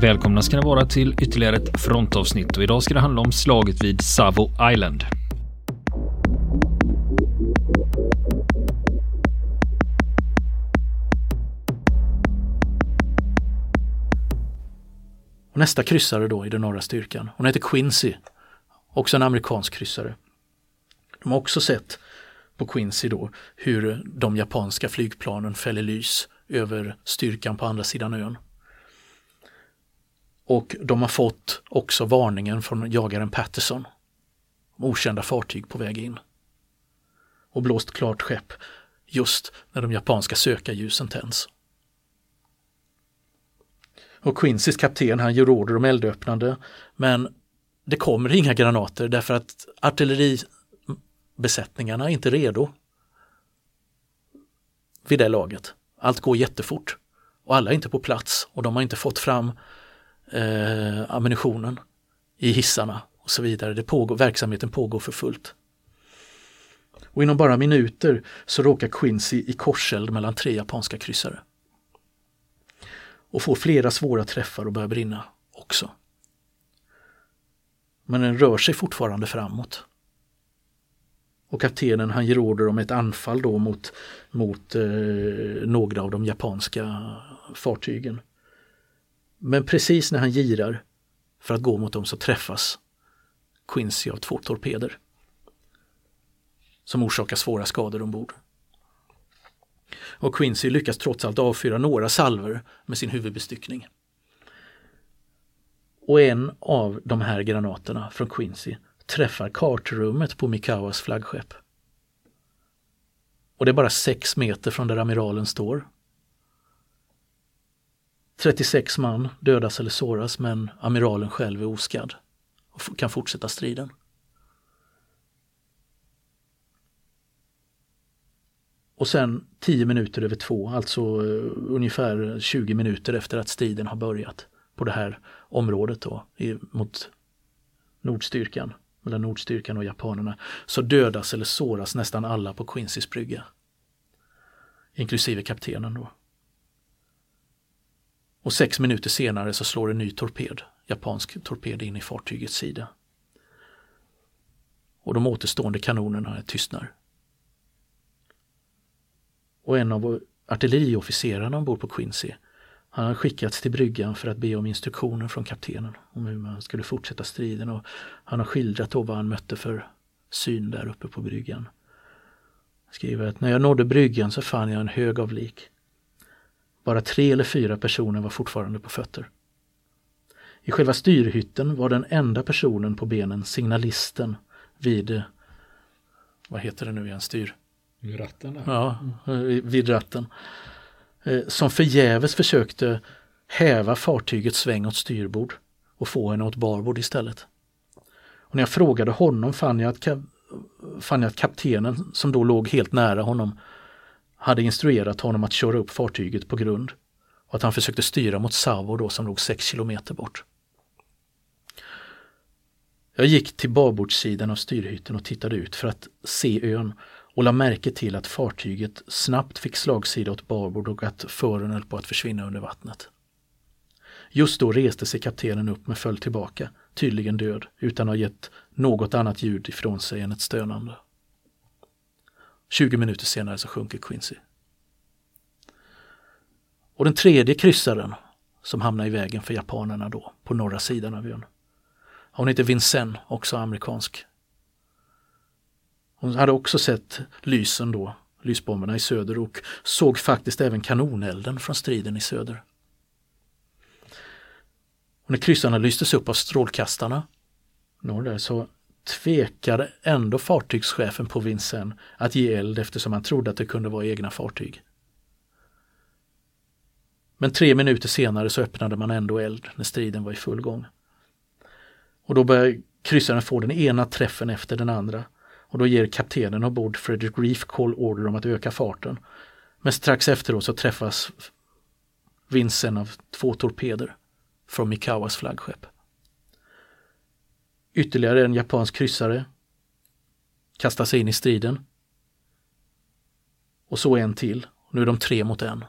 Välkomna ska ni vara till ytterligare ett frontavsnitt och idag ska det handla om slaget vid Savo Island. Och nästa kryssare då i den norra styrkan, hon heter Quincy, också en amerikansk kryssare. De har också sett på Quincy då hur de japanska flygplanen fäller lys över styrkan på andra sidan ön. Och de har fått också varningen från jagaren Patterson. Okända fartyg på väg in. Och blåst klart skepp just när de japanska sökarljusen tänds. Och Quincy's kapten han ger order om eldöppnande men det kommer inga granater därför att artilleribesättningarna är inte redo vid det laget. Allt går jättefort och alla är inte på plats och de har inte fått fram eh, ammunitionen i hissarna och så vidare. Det pågår, verksamheten pågår för fullt. Och inom bara minuter så råkar Quincy i korseld mellan tre japanska kryssare. Och får flera svåra träffar och börjar brinna också. Men den rör sig fortfarande framåt. Och kaptenen han ger order om ett anfall då mot, mot eh, några av de japanska fartygen. Men precis när han girar för att gå mot dem så träffas Quincy av två torpeder. Som orsakar svåra skador ombord. Och Quincy lyckas trots allt avfyra några salver med sin huvudbestyckning. Och en av de här granaterna från Quincy träffar kartrummet på Mikawas flaggskepp. Och det är bara sex meter från där amiralen står 36 man dödas eller såras men amiralen själv är oskadd och kan fortsätta striden. Och sen 10 minuter över två, alltså eh, ungefär 20 minuter efter att striden har börjat på det här området då, mot Nordstyrkan, mellan Nordstyrkan och japanerna, så dödas eller såras nästan alla på Quincy's brygga. Inklusive kaptenen då. Och sex minuter senare så slår en ny torped, japansk torped in i fartygets sida. Och de återstående kanonerna tystnar. Och en av artilleriofficerarna ombord på Quincy, han har skickats till bryggan för att be om instruktioner från kaptenen om hur man skulle fortsätta striden och han har skildrat då vad han mötte för syn där uppe på bryggan. skriver att när jag nådde bryggan så fann jag en hög av lik. Bara tre eller fyra personer var fortfarande på fötter. I själva styrhytten var den enda personen på benen signalisten vid, vad heter det nu igen, styr? Vid ratten? Där. Ja, vid ratten. Eh, som förgäves försökte häva fartygets sväng åt styrbord och få henne åt barbord istället. Och när jag frågade honom fann jag, att, fann jag att kaptenen som då låg helt nära honom hade instruerat honom att köra upp fartyget på grund och att han försökte styra mot Savo då som låg 6 kilometer bort. Jag gick till babordssidan av styrhytten och tittade ut för att se ön och la märke till att fartyget snabbt fick slagsida åt babord och att fören höll på att försvinna under vattnet. Just då reste sig kaptenen upp men föll tillbaka, tydligen död, utan att ha gett något annat ljud ifrån sig än ett stönande. 20 minuter senare så sjunker Quincy. Och den tredje kryssaren som hamnar i vägen för japanerna då på norra sidan av ön. Hon heter Vincent, också amerikansk. Hon hade också sett lysen då, lysbomberna i söder och såg faktiskt även kanonelden från striden i söder. Och när kryssarna lystes upp av strålkastarna norr där så tvekade ändå fartygschefen på Vincennes att ge eld eftersom han trodde att det kunde vara egna fartyg. Men tre minuter senare så öppnade man ändå eld när striden var i full gång. Och då börjar kryssaren få den ena träffen efter den andra och då ger kaptenen ombord Frederick Reef call order om att öka farten. Men strax efteråt så träffas Vincent av två torpeder från Mikawas flaggskepp. Ytterligare en japansk kryssare kastar sig in i striden. Och så en till. Nu är de tre mot en.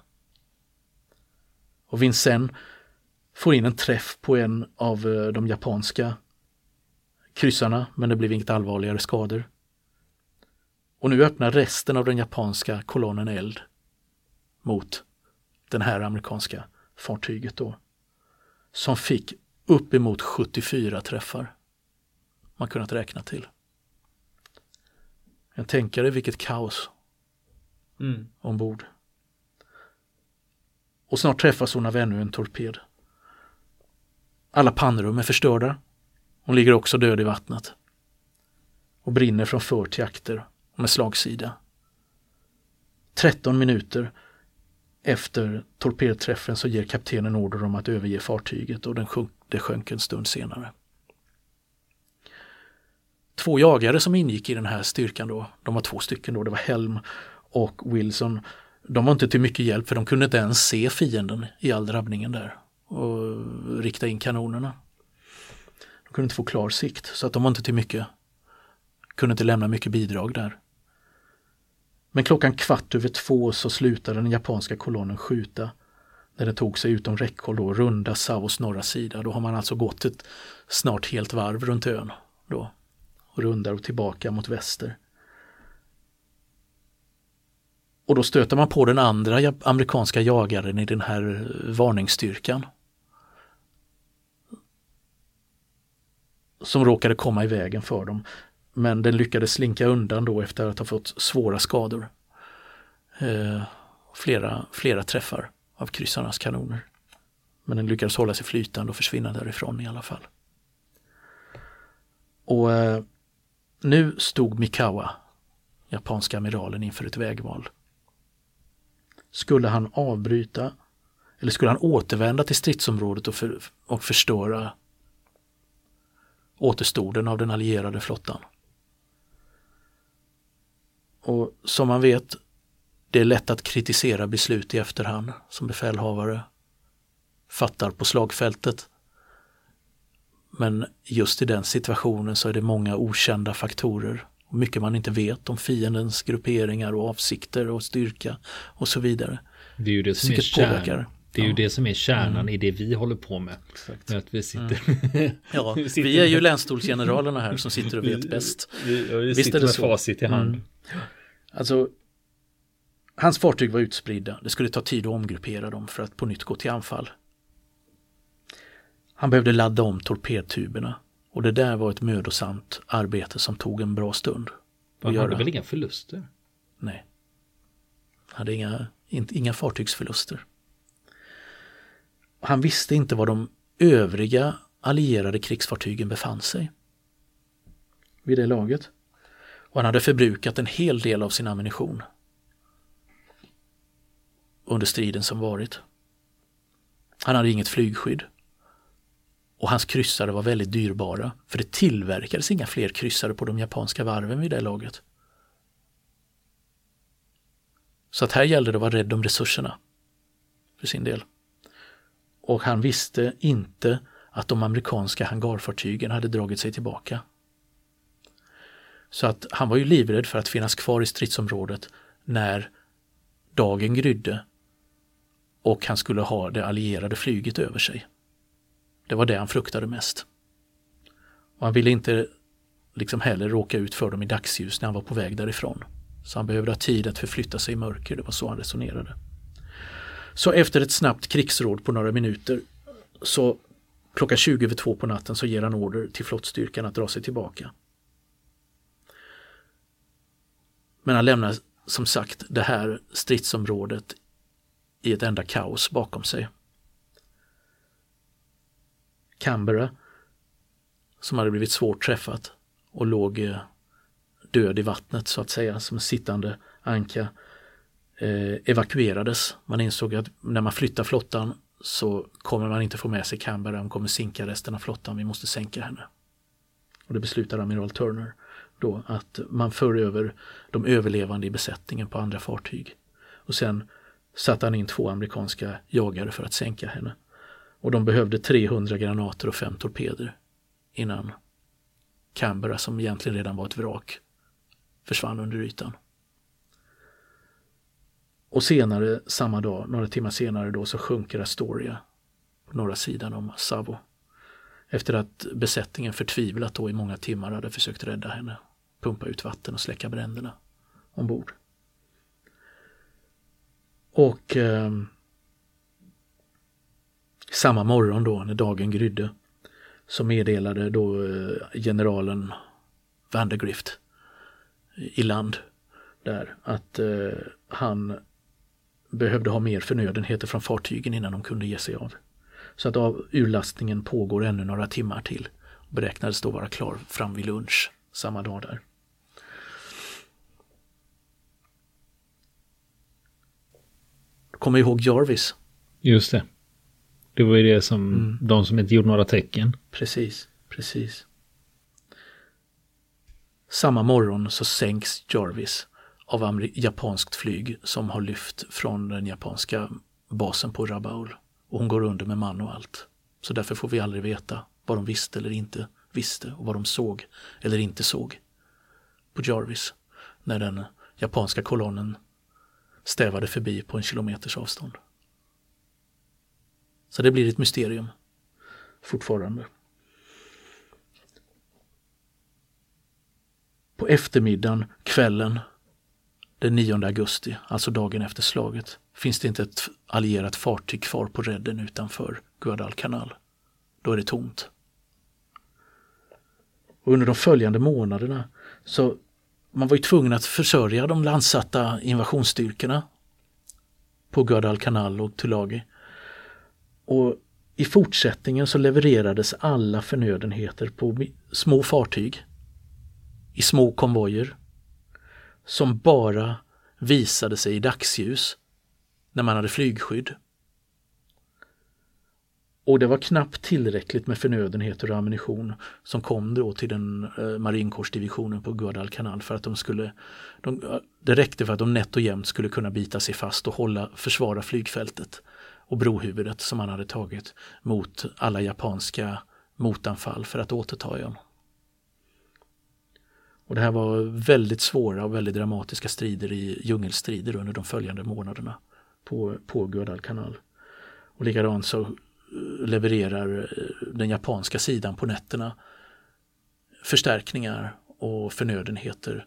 Och Vincent får in en träff på en av eh, de japanska kryssarna men det blev inget allvarligare skador. Och nu öppnar resten av den japanska kolonnen eld mot den här amerikanska fartyget då. Som fick uppemot 74 träffar. Man kunnat räkna till. Jag tänker dig vilket kaos mm. ombord. Och snart träffas hon av ännu en torped. Alla pannrum är förstörda. Hon ligger också död i vattnet. Och brinner från för till akter med slagsida. 13 minuter efter torpedträffen så ger kaptenen order om att överge fartyget och den sjönk, det sjönk en stund senare. Två jagare som ingick i den här styrkan då, de var två stycken då, det var Helm och Wilson. De var inte till mycket hjälp för de kunde inte ens se fienden i all drabbningen där och rikta in kanonerna. De kunde inte få klar sikt så att de var inte till mycket, kunde inte lämna mycket bidrag där. Men klockan kvart över två så slutade den japanska kolonnen skjuta när den tog sig utom räckhåll då, runda Savos norra sida. Då har man alltså gått ett snart helt varv runt ön då och rundar och tillbaka mot väster. Och då stöter man på den andra amerikanska jagaren i den här eh, varningsstyrkan. Som råkade komma i vägen för dem. Men den lyckades slinka undan då efter att ha fått svåra skador. Eh, flera, flera träffar av kryssarnas kanoner. Men den lyckades hålla sig flytande och försvinna därifrån i alla fall. Och eh, nu stod Mikawa, japanska amiralen, inför ett vägval. Skulle han avbryta eller skulle han återvända till stridsområdet och, för, och förstöra återstoden av den allierade flottan? Och som man vet, det är lätt att kritisera beslut i efterhand som befälhavare fattar på slagfältet. Men just i den situationen så är det många okända faktorer. Och mycket man inte vet om fiendens grupperingar och avsikter och styrka och så vidare. Det är ju det som är kärnan. Det är ju det som är kärnan mm. i det vi håller på med. Exakt. med att vi, sitter... Mm. ja, vi, sitter... vi är ju länsstolsgeneralerna här som sitter och vet bäst. Vi, vi, vi sitter med facit i hand. Mm. Alltså, hans fartyg var utspridda. Det skulle ta tid att omgruppera dem för att på nytt gå till anfall. Han behövde ladda om torpedtuberna och det där var ett mödosamt arbete som tog en bra stund. Han hade väl inga förluster? Nej. Han hade inga, inga fartygsförluster. Han visste inte var de övriga allierade krigsfartygen befann sig. Vid det laget. Och han hade förbrukat en hel del av sin ammunition under striden som varit. Han hade inget flygskydd. Och hans kryssare var väldigt dyrbara, för det tillverkades inga fler kryssare på de japanska varven vid det laget. Så att här gällde det att vara rädd om resurserna för sin del. Och han visste inte att de amerikanska hangarfartygen hade dragit sig tillbaka. Så att han var ju livrädd för att finnas kvar i stridsområdet när dagen grydde och han skulle ha det allierade flyget över sig. Det var det han fruktade mest. Och han ville inte liksom heller råka ut för dem i dagsljus när han var på väg därifrån. Så han behövde ha tid att förflytta sig i mörker, det var så han resonerade. Så efter ett snabbt krigsråd på några minuter så klockan 20 över två på natten så ger han order till flottstyrkan att dra sig tillbaka. Men han lämnar som sagt det här stridsområdet i ett enda kaos bakom sig. Canberra, som hade blivit svårt träffat och låg eh, död i vattnet så att säga som en sittande anka, eh, evakuerades. Man insåg att när man flyttar flottan så kommer man inte få med sig Canberra, hon kommer sinka resten av flottan, vi måste sänka henne. Och det beslutar amiral Turner då att man för över de överlevande i besättningen på andra fartyg. Och sen satte han in två amerikanska jagare för att sänka henne. Och de behövde 300 granater och fem torpeder innan Canberra, som egentligen redan var ett vrak, försvann under ytan. Och senare samma dag, några timmar senare då, så sjunker Astoria på norra sidan om Savo. Efter att besättningen förtvivlat då i många timmar hade försökt rädda henne, pumpa ut vatten och släcka bränderna ombord. Och eh, samma morgon då när dagen grydde så meddelade då eh, generalen Vandergrift eh, i land där att eh, han behövde ha mer förnödenheter från fartygen innan de kunde ge sig av. Så att av urlastningen pågår ännu några timmar till. Beräknades då vara klar fram vid lunch samma dag där. Kommer ihåg Jarvis? Just det. Det var ju det som mm. de som inte gjorde några tecken. Precis, precis. Samma morgon så sänks Jarvis av japanskt flyg som har lyft från den japanska basen på Rabaul. Och hon går under med man och allt. Så därför får vi aldrig veta vad de visste eller inte visste och vad de såg eller inte såg på Jarvis när den japanska kolonnen stävade förbi på en kilometers avstånd. Så det blir ett mysterium fortfarande. På eftermiddagen, kvällen, den 9 augusti, alltså dagen efter slaget, finns det inte ett allierat fartyg kvar på redden utanför Guadalcanal. Då är det tomt. Och under de följande månaderna så man var ju tvungen att försörja de landsatta invasionsstyrkorna på Guadalcanal och Tulagi. Och i fortsättningen så levererades alla förnödenheter på små fartyg. I små konvojer. Som bara visade sig i dagsljus. När man hade flygskydd. Och det var knappt tillräckligt med förnödenheter och ammunition. Som kom då till den eh, marinkårsdivisionen på Guadalcanal för att de skulle de, eh, Det räckte för att de nätt och jämnt skulle kunna bita sig fast och hålla, försvara flygfältet och brohuvudet som han hade tagit mot alla japanska motanfall för att återta ön. Och det här var väldigt svåra och väldigt dramatiska strider i djungelstrider under de följande månaderna på, på Guadalcanal. Och likadant så eh, levererar eh, den japanska sidan på nätterna förstärkningar och förnödenheter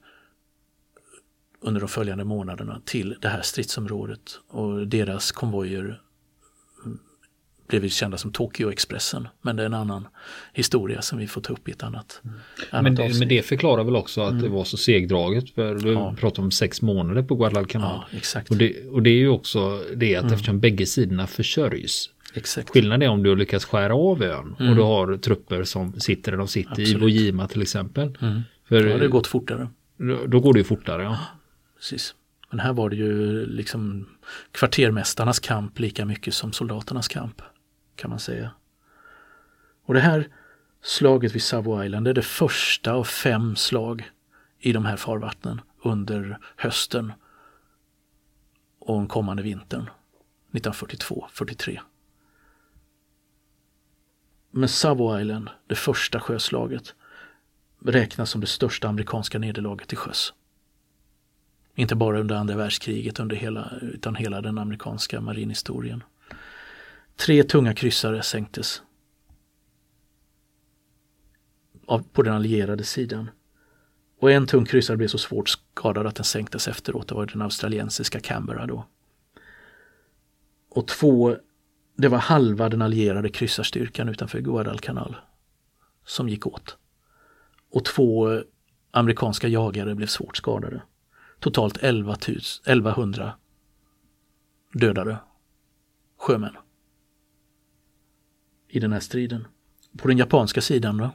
under de följande månaderna till det här stridsområdet och deras konvojer blev kända som Tokyo-expressen. Men det är en annan historia som vi får ta upp i ett annat, mm. annat men, det, men det förklarar väl också att mm. det var så segdraget. För du ja. pratar om sex månader på Guadalcanal. Ja, exakt. Och, det, och det är ju också det att mm. eftersom bägge sidorna försörjs. Exakt. Skillnaden är om du lyckas skära av ön och mm. du har trupper som sitter där de sitter, Absolut. i Vojima till exempel. Mm. För, då har det gått fortare. Då, då går det ju fortare, ja. Precis. Men här var det ju liksom kvartermästarnas kamp lika mycket som soldaternas kamp kan man säga. Och det här slaget vid Savo Island är det första av fem slag i de här farvattnen under hösten och den kommande vintern 1942-43. Men Savo Island, det första sjöslaget, räknas som det största amerikanska nederlaget till sjöss. Inte bara under andra världskriget under hela, utan hela den amerikanska marinhistorien. Tre tunga kryssare sänktes på den allierade sidan. Och en tung kryssare blev så svårt skadad att den sänktes efteråt. Det var den australiensiska Canberra då. Och två, det var halva den allierade kryssarstyrkan utanför Guadalcanal som gick åt. Och två amerikanska jagare blev svårt skadade. Totalt 11 000, 1100 dödade sjömän i den här striden. På den japanska sidan då?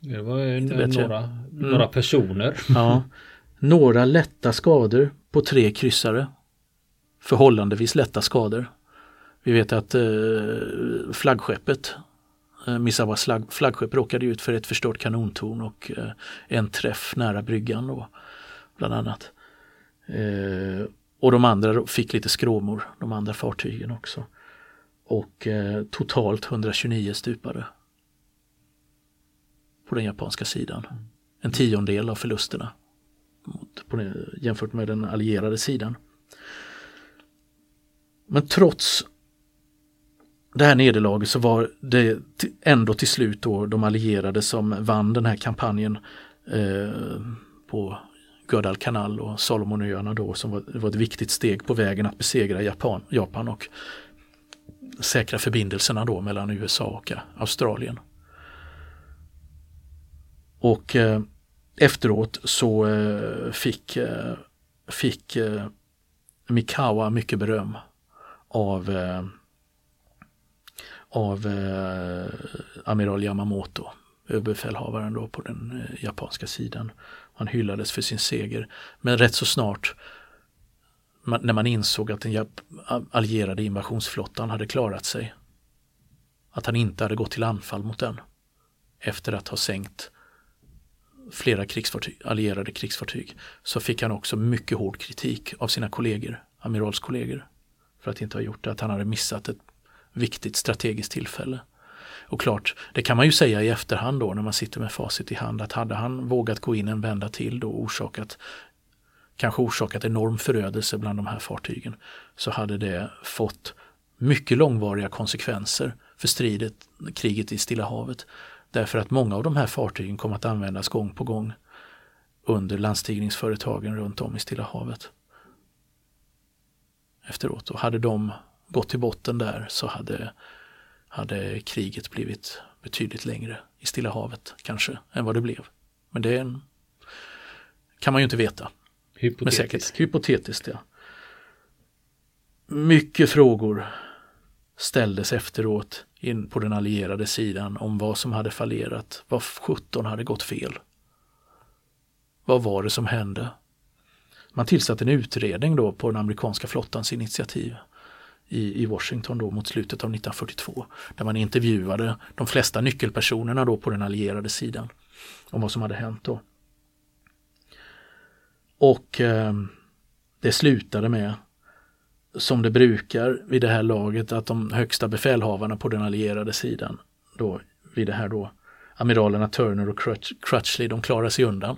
Det var en, några, mm. några personer. Ja, några lätta skador på tre kryssare. Förhållandevis lätta skador. Vi vet att eh, flaggskeppet eh, Misawas flagg, flaggskepp råkade ut för ett förstört kanontorn och eh, en träff nära bryggan då, bland annat. Eh, och de andra fick lite skråmor, de andra fartygen också och eh, totalt 129 stupade. På den japanska sidan. En tiondel av förlusterna mot, på den, jämfört med den allierade sidan. Men trots det här nederlaget så var det ändå till slut då de allierade som vann den här kampanjen eh, på Guadalcanal och Salomonöarna då som var, var ett viktigt steg på vägen att besegra Japan, Japan och säkra förbindelserna då mellan USA och Australien. Och eh, efteråt så eh, fick, eh, fick eh, Mikawa mycket beröm av, eh, av eh, amiral Yamamoto, överbefälhavaren då på den japanska sidan. Han hyllades för sin seger. Men rätt så snart man, när man insåg att den allierade invasionsflottan hade klarat sig, att han inte hade gått till anfall mot den efter att ha sänkt flera krigsfartyg, allierade krigsfartyg så fick han också mycket hård kritik av sina kollegor, amiralskollegor för att inte ha gjort det, att han hade missat ett viktigt strategiskt tillfälle. Och klart, det kan man ju säga i efterhand då när man sitter med facit i hand att hade han vågat gå in en vända till då och orsakat kanske orsakat enorm förödelse bland de här fartygen så hade det fått mycket långvariga konsekvenser för stridet, kriget i Stilla havet. Därför att många av de här fartygen kom att användas gång på gång under landstigningsföretagen runt om i Stilla havet. Efteråt och hade de gått till botten där så hade, hade kriget blivit betydligt längre i Stilla havet kanske än vad det blev. Men det en, kan man ju inte veta. Hypotetiskt. Hypotetiskt ja. Mycket frågor ställdes efteråt in på den allierade sidan om vad som hade fallerat, vad 17 hade gått fel. Vad var det som hände? Man tillsatte en utredning då på den amerikanska flottans initiativ i, i Washington då mot slutet av 1942 där man intervjuade de flesta nyckelpersonerna då på den allierade sidan om vad som hade hänt då. Och eh, det slutade med som det brukar vid det här laget att de högsta befälhavarna på den allierade sidan då vid det här då amiralerna Turner och Crutchley de klarade sig undan.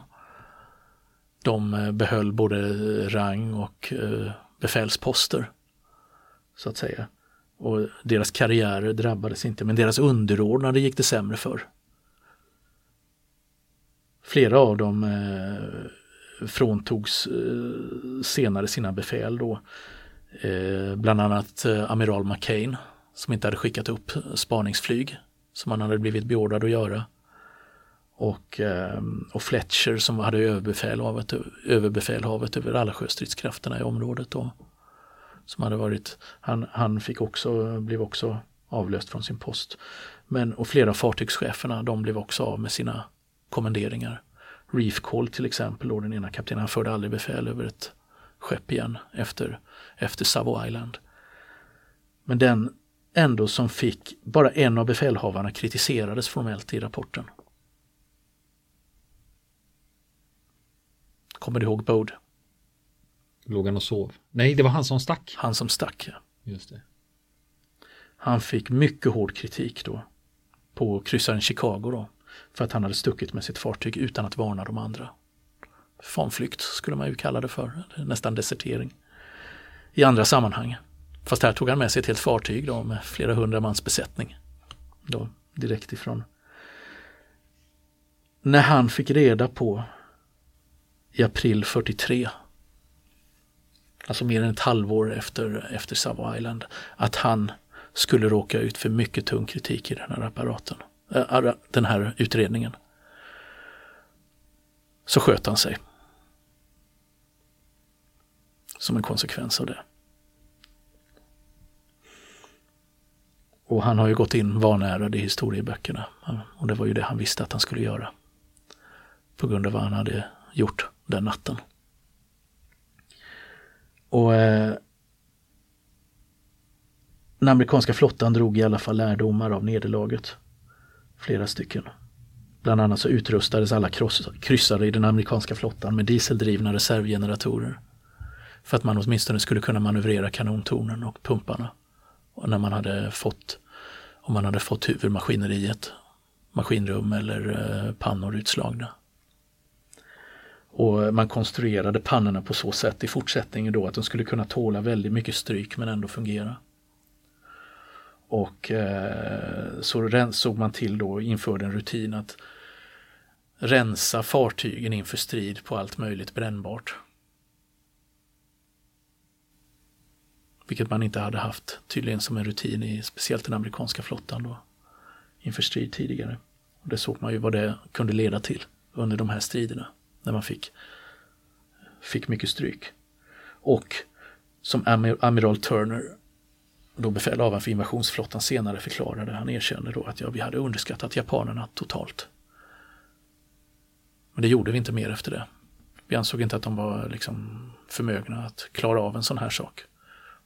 De eh, behöll både rang och eh, befälsposter så att säga. Och deras karriärer drabbades inte men deras underordnade gick det sämre för. Flera av dem eh, fråntogs eh, senare sina befäl då eh, bland annat eh, amiral McCain som inte hade skickat upp spaningsflyg som han hade blivit beordrad att göra. Och, och Fletcher som hade överbefälhavet, överbefälhavet över alla sjöstridskrafterna i området. Då, som hade varit, han, han fick också, blev också avlöst från sin post. Men, och flera av fartygscheferna de blev också av med sina kommenderingar. Reef Call till exempel, då den ena kaptenen, han förde aldrig befäl över ett skepp igen efter efter Savo Island. Men den ändå som fick, bara en av befälhavarna kritiserades formellt i rapporten. Kommer du ihåg Bode? Låg han och sov? Nej, det var han som stack. Han som stack, ja. Just det. Han fick mycket hård kritik då på kryssaren Chicago då för att han hade stuckit med sitt fartyg utan att varna de andra. Fanflykt skulle man ju kalla det för, nästan desertering i andra sammanhang. Fast här tog han med sig ett helt fartyg då, med flera hundra mans besättning. Då, direkt ifrån. När han fick reda på i april 43 alltså mer än ett halvår efter, efter Savo Island, att han skulle råka ut för mycket tung kritik i den här apparaten, Eh, den här utredningen. Så sköt han sig som en konsekvens av det. Och han har ju gått in vanärad i historieböckerna. Och det var ju det han visste att han skulle göra. På grund av vad han hade gjort den natten. Och eh, den amerikanska flottan drog i alla fall lärdomar av nederlaget. Flera stycken. Bland annat så utrustades alla kryssare i den amerikanska flottan med dieseldrivna reservgeneratorer för att man åtminstone skulle kunna manövrera kanontornen och pumparna. Och när man hade fått, om man hade fått huvudmaskineriet, maskinrum eller eh, pannor utslagna. Och eh, man konstruerade pannorna på så sätt i fortsättningen då att de skulle kunna tåla väldigt mycket stryk men ändå fungera och eh, så såg man till då, införde en rutin att rensa fartygen inför strid på allt möjligt brännbart. Vilket man inte hade haft tydligen som en rutin i speciellt den amerikanska flottan då inför strid tidigare. Och det såg man ju vad det kunde leda till under de här striderna när man fick, fick mycket stryk. Och som amiral Turner, då befälhavaren för invasionsflottan senare förklarade, han erkände då att ja, vi hade underskattat japanerna totalt. Men det gjorde vi inte mer efter det. Vi ansåg inte att de var liksom förmögna att klara av en sån här sak.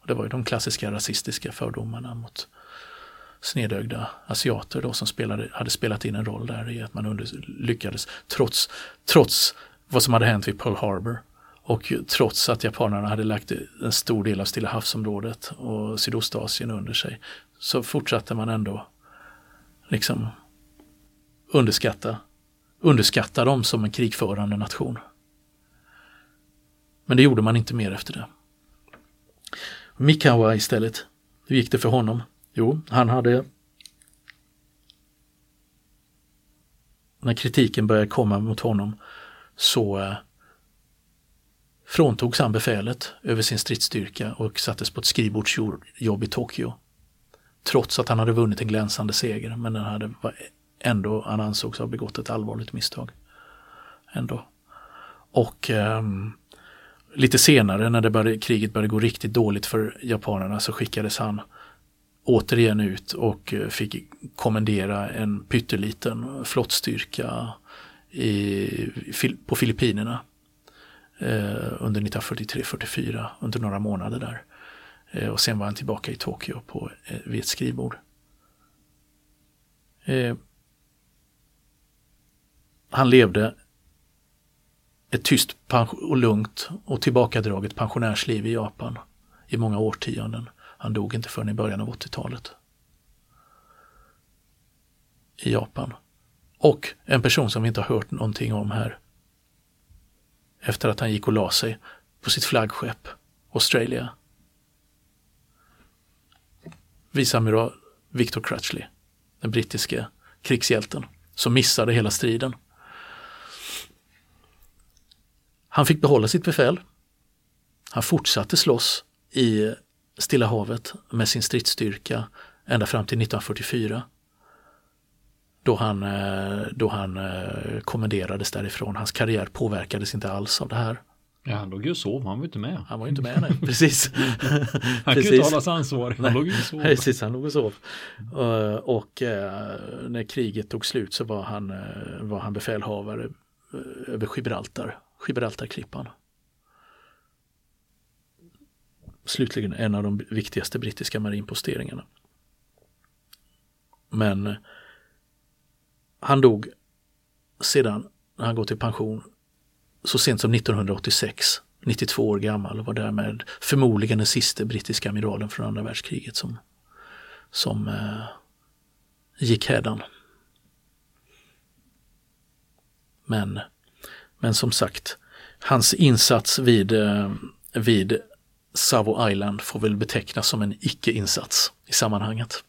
Och det var ju de klassiska rasistiska fördomarna mot snedögda asiater då som spelade, hade spelat in en roll där i att man under, lyckades trots, trots vad som hade hänt vid Pearl Harbor och trots att japanerna hade lagt en stor del av Stilla havsområdet och Sydostasien under sig så fortsatte man ändå liksom underskatta, underskatta dem som en krigförande nation. Men det gjorde man inte mer efter det. Mikawa istället, hur gick det för honom? Jo, han hade när kritiken började komma mot honom så eh, fråntogs han befälet över sin stridsstyrka och sattes på ett skrivbordsjobb i Tokyo. Trots att han hade vunnit en glänsande seger men den hade ändå, han ansågs ha begått ett allvarligt misstag. Ändå. Och um, lite senare när det började, kriget började gå riktigt dåligt för japanerna så skickades han återigen ut och eh, fick kommendera en pytteliten flottstyrka i, på Filippinerna Eh, under 1943-44 under några månader där. Eh, och sen var han tillbaka i Tokyo på, eh, vid ett skrivbord. Eh, han levde ett tyst och lugnt och tillbakadraget pensionärsliv i Japan i många årtionden. Han dog inte förrän i början av 80-talet. I Japan. Och en person som vi inte har hört någonting om här. Efter att han gick och la sig på sitt flaggskepp Australia. Viceamiral Victor Crutchley, den brittiske krigshjälten, som missade hela striden. Han fick behålla sitt befäl. Han fortsatte slåss i Stilla havet med sin stridsstyrka ända fram till 1944. Då han, eh, då han eh, kommenderades därifrån. Hans karriär påverkades inte alls av det här. Ja, han låg ju och sov, han var ju inte med. Han var ju inte med, nej, precis. han kunde inte hållas ansvarig, han låg ju och sov. Precis, han låg och sov. Uh, och när kriget tog slut så var han, var han befälhavare över Gibraltar, Gibraltarklippan slutligen en av de viktigaste brittiska marinposteringarna. Men han dog sedan när han gått i pension så sent som 1986, 92 år gammal och var därmed förmodligen den sista brittiska amiralen från andra världskriget som, som eh, gick hädan. Men, men som sagt, hans insats vid, eh, vid Savo Island får väl betecknas som en icke-insats i sammanhanget.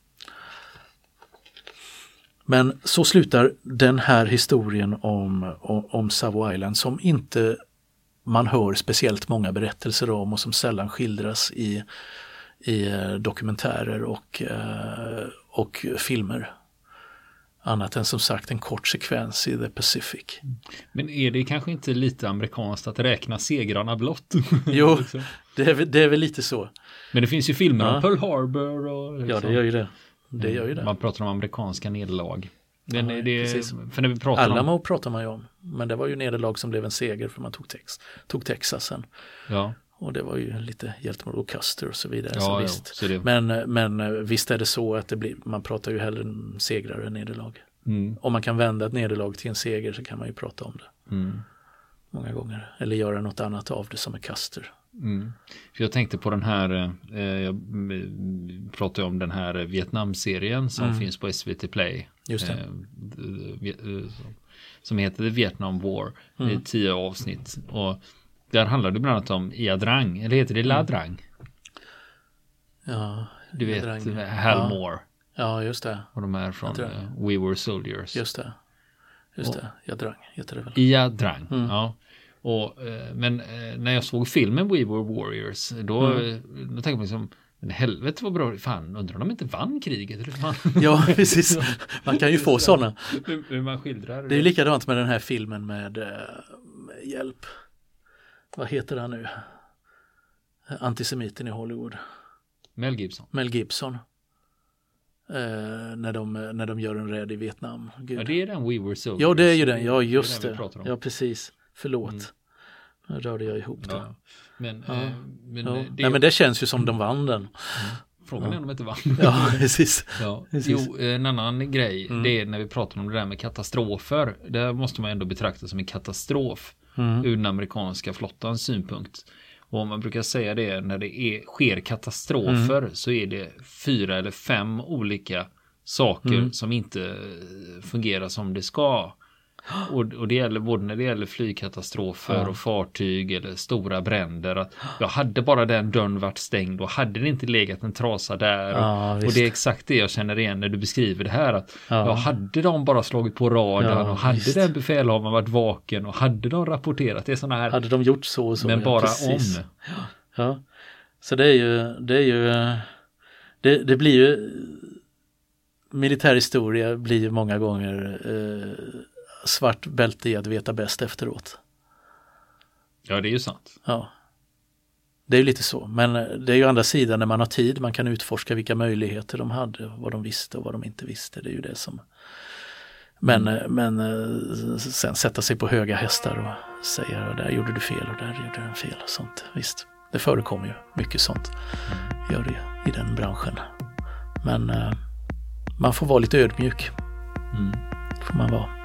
Men så slutar den här historien om, om, om Savo Island som inte man hör speciellt många berättelser om och som sällan skildras i, i eh, dokumentärer och, eh, och filmer. Annat än som sagt en kort sekvens i The Pacific. Men är det kanske inte lite amerikanskt att räkna segrarna blott? Jo, liksom. det, är, det är väl lite så. Men det finns ju filmer ja. om Pearl Harbor och... Liksom. Ja, det gör ju det. Det, gör ju det. Man pratar om amerikanska nederlag. Den, ja, det, för när vi pratar Alamo om... pratar man ju om. Men det var ju nederlag som blev en seger för man tog, tex, tog Texas sen. Ja. Och det var ju lite hjältemod och Custer och så vidare. Ja, så visst. Så det... men, men visst är det så att det blir, man pratar ju hellre segrar än nederlag. Mm. Om man kan vända ett nederlag till en seger så kan man ju prata om det. Mm. Många gånger. Eller göra något annat av det som är Custer. Mm. För jag tänkte på den här, eh, jag pratade om den här Vietnam-serien som mm. finns på SVT Play. Just det. Eh, eh som heter The Vietnam War. Mm. Det är tio avsnitt. Och där handlar det bland annat om Ia Drang, eller heter det La mm. Ja, du vet, Hal ja. Moore. Ja, just det. Och de är från eh, We Were Soldiers. Just det. Just det. Jag drang heter det väl. Ia Drang. Mm. Ja. Och, eh, men eh, när jag såg filmen We Were Warriors, då, Mm. eh, då tänkte man liksom, men helvete vad bra, fan undrar om de inte vann kriget? Eller fan? Ja, precis. Man kan ju få sådana. hur, man skildrar Det är likadant med den här filmen med, med hjälp. Vad heter han nu? Antisemiten i Hollywood. Mel Gibson. Mel Gibson. Eh, när, de, när de gör en räd i Vietnam. Gud. Ja, det är den We Were Soldiers. Ja, det är ju den. Ja, just det. om. Ja, precis. Förlåt. Mm. Nu rörde jag ihop det. Ja. Men, Ja. eh, men, Ja. eh, det, Nej, men det känns ju som de vann den. frågan är om de inte vann. Ja, precis. Ja. Precis. Jo, en annan grej, Mm. det är när vi pratar om det där med katastrofer. Det måste man ändå betrakta som en katastrof Mm. ur den amerikanska flottans synpunkt. Och man brukar säga det när det är, sker katastrofer Mm. så är det fyra eller fem olika saker Mm. som inte eh, fungerar som det ska. Och, och det gäller både när det gäller flygkatastrofer Ja. och fartyg eller stora bränder. Att jag hade bara den dörren varit stängd och hade det inte legat en trasa där. Ja, och, och det är exakt det jag känner igen när du beskriver det här. Att Ja. jag hade de bara slagit på radarn och hade visst. den befälhavaren varit vaken och hade de rapporterat. Det är sådana här, Hade de gjort så och så. men bara precis. om. Ja, så det är ju, det är ju, det, det blir ju, militär historia blir ju många gånger eh, svart bälte i att veta bäst efteråt. Ja, det är ju sant. Ja. Det är ju lite så, men det är ju andra sidan när man har tid, man kan utforska vilka möjligheter de hade, vad de visste och vad de inte visste. Det är ju det som men, eh, men eh, sen sätta sig på höga hästar och säga där gjorde du fel och där gjorde du fel och sånt. Visst, det förekommer ju mycket sånt. Gör det i den branschen. Men eh, man får vara lite ödmjuk. Mm. Får man vara.